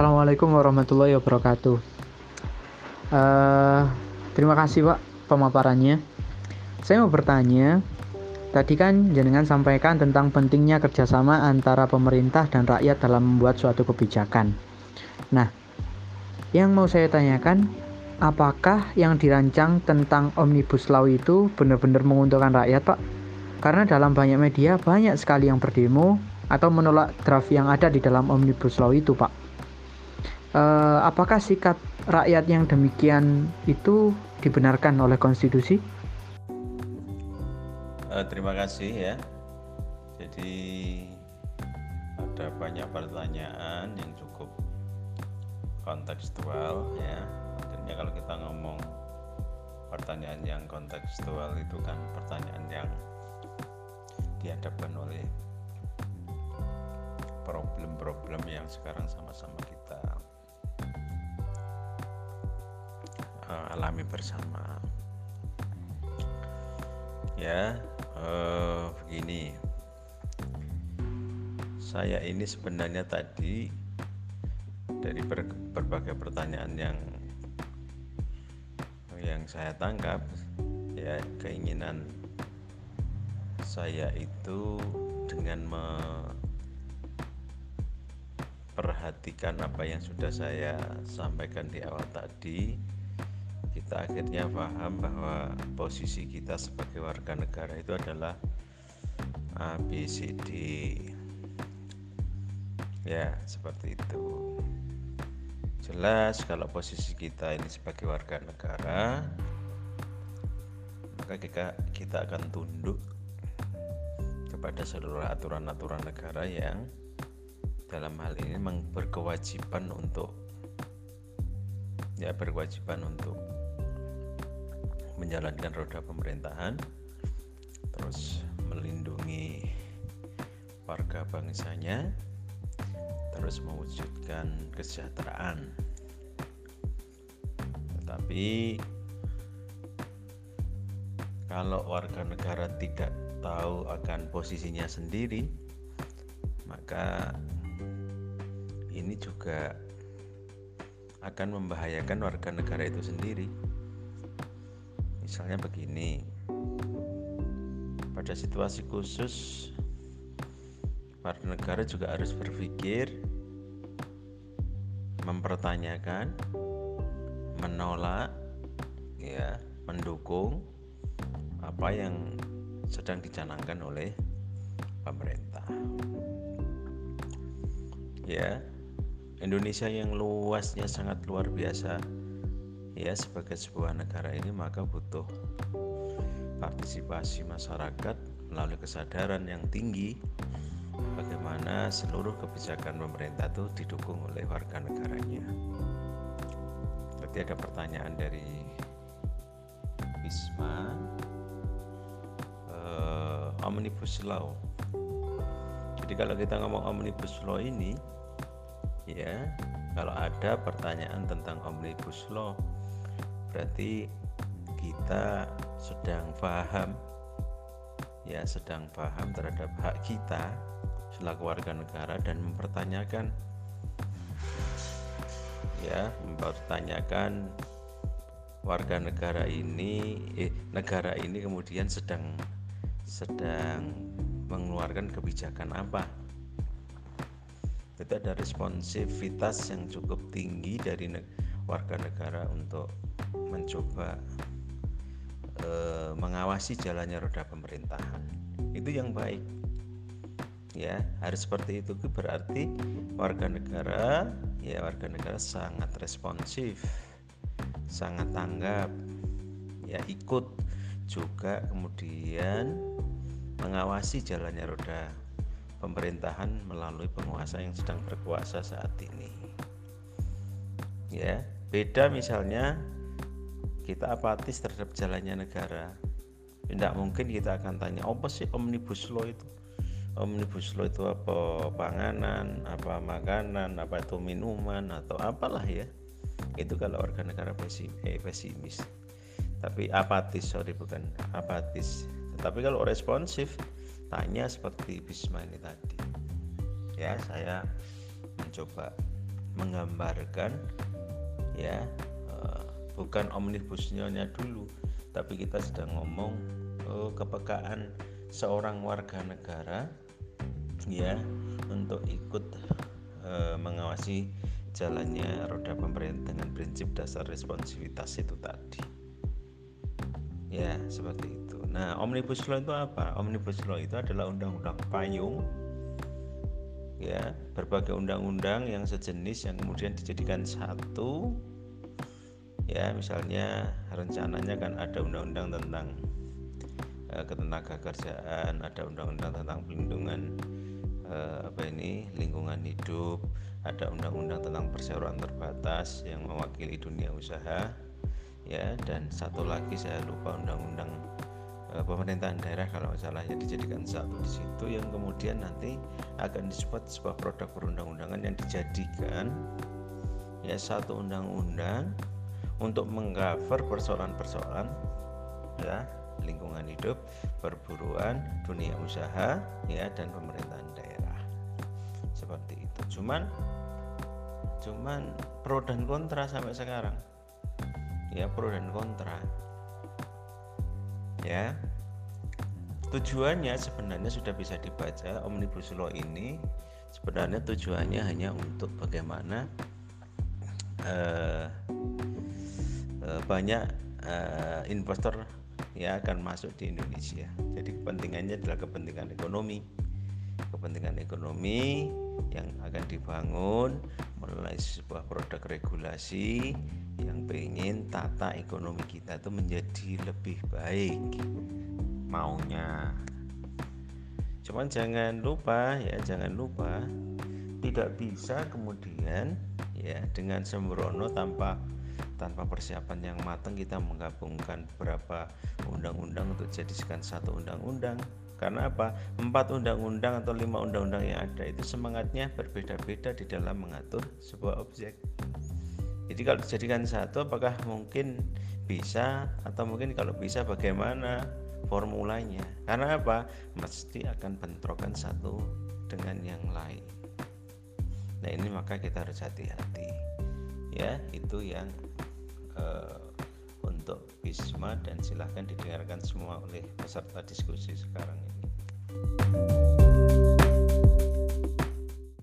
Assalamualaikum warahmatullahi wabarakatuh. Uh, terima kasih Pak pemaparannya. Saya mau bertanya, tadi kan jenengan sampaikan tentang pentingnya kerjasama antara pemerintah dan rakyat dalam membuat suatu kebijakan. Nah, yang mau saya tanyakan, apakah yang dirancang tentang omnibus law itu benar-benar menguntungkan rakyat, Pak? Karena dalam banyak media banyak sekali yang berdemo atau menolak draft yang ada di dalam omnibus law itu, Pak uh, apakah sikap rakyat yang demikian itu dibenarkan oleh konstitusi? Uh, terima kasih ya. Jadi ada banyak pertanyaan yang cukup kontekstual ya. Artinya kalau kita ngomong pertanyaan yang kontekstual itu kan pertanyaan yang dihadapkan oleh problem-problem yang sekarang sama-sama kita uh, alami bersama. Ya uh, begini. Saya ini sebenarnya tadi dari ber, berbagai pertanyaan yang yang saya tangkap ya keinginan saya itu dengan memperhatikan apa yang sudah saya sampaikan di awal tadi kita akhirnya paham bahwa posisi kita sebagai warga negara itu adalah A, B, C, D. Ya seperti itu. Jelas kalau posisi kita ini sebagai warga negara maka kita, kita akan tunduk kepada seluruh aturan-aturan negara yang dalam hal ini berkewajiban untuk ya berkewajiban untuk menjalankan roda pemerintahan terus melindungi warga bangsanya terus mewujudkan kesejahteraan. Tetapi kalau warga negara tidak tahu akan posisinya sendiri maka ini juga akan membahayakan warga negara itu sendiri misalnya begini. Pada situasi khusus warga negara juga harus berpikir mempertanyakan menolak ya mendukung apa yang sedang dicanangkan oleh pemerintah. Ya Indonesia yang luasnya sangat luar biasa ya sebagai sebuah negara ini maka butuh partisipasi masyarakat melalui kesadaran yang tinggi bagaimana seluruh kebijakan pemerintah itu didukung oleh warga negaranya. Berarti ada pertanyaan dari Bisma uh, Omnibus Law. Jadi kalau kita ngomong Omnibus Law ini ya kalau ada pertanyaan tentang Omnibus Law berarti kita sedang paham ya sedang paham terhadap hak kita selaku warga negara dan mempertanyakan ya mempertanyakan warga negara ini eh negara ini kemudian sedang sedang mengeluarkan kebijakan apa. Itu ada responsivitas yang cukup tinggi dari warga negara untuk mencoba e, mengawasi jalannya roda pemerintahan. Itu yang baik. Ya harus seperti itu berarti warga negara ya warga negara sangat responsif sangat tanggap ya ikut juga kemudian mengawasi jalannya roda pemerintahan melalui penguasa yang sedang berkuasa saat ini. Ya beda misalnya kita apatis terhadap jalannya negara. Tidak mungkin kita akan tanya apa sih omnibus law itu? Omnibus law itu apa? Panganan apa makanan apa itu minuman atau apalah ya. Itu kalau warga negara pesimis, eh, pesimis. Tapi apatis sorry bukan apatis. Tetapi kalau responsif tanya seperti Bisma ini tadi. Ya saya mencoba menggambarkan ya uh, bukan omnibusnya dulu tapi kita sedang ngomong uh, kepekaan seorang warga negara ya untuk ikut uh, mengawasi jalannya roda pemerintah dengan prinsip dasar responsivitas itu tadi. Ya seperti itu. Nah omnibus law itu apa? Omnibus law itu adalah undang-undang payung ya berbagai undang-undang yang sejenis yang kemudian dijadikan satu ya misalnya rencananya kan ada undang-undang tentang uh, ketenaga kerjaan ada undang-undang tentang pelindungan uh, apa ini lingkungan hidup ada undang-undang tentang perseroan terbatas yang mewakili dunia usaha ya dan satu lagi saya lupa undang-undang e, pemerintahan daerah kalau salah ya dijadikan satu di situ yang kemudian nanti akan disebut sebuah produk perundang-undangan yang dijadikan ya satu undang-undang untuk mengcover persoalan-persoalan ya lingkungan hidup, perburuan, dunia usaha ya dan pemerintahan daerah. Seperti itu. Cuman cuman pro dan kontra sampai sekarang ya pro dan kontra ya tujuannya sebenarnya sudah bisa dibaca omnibus law ini sebenarnya tujuannya hanya untuk bagaimana uh, banyak uh, investor ya akan masuk di Indonesia. Jadi kepentingannya adalah kepentingan ekonomi. Kepentingan ekonomi yang akan dibangun melalui sebuah produk regulasi yang pengen tata ekonomi kita itu menjadi lebih baik. Maunya. Cuman jangan lupa ya jangan lupa tidak bisa kemudian ya dengan sembrono tanpa tanpa persiapan yang matang kita menggabungkan beberapa undang-undang untuk jadikan satu undang-undang. Karena apa? Empat undang-undang atau lima undang-undang yang ada itu semangatnya berbeda-beda di dalam mengatur sebuah objek. Jadi kalau dijadikan satu apakah mungkin bisa atau mungkin kalau bisa bagaimana formulanya? Karena apa? Mesti akan bentrokan satu dengan yang lain. Nah ini maka kita harus hati-hati. Ya itu yang uh, untuk Bisma dan silahkan didengarkan semua oleh peserta diskusi sekarang ini.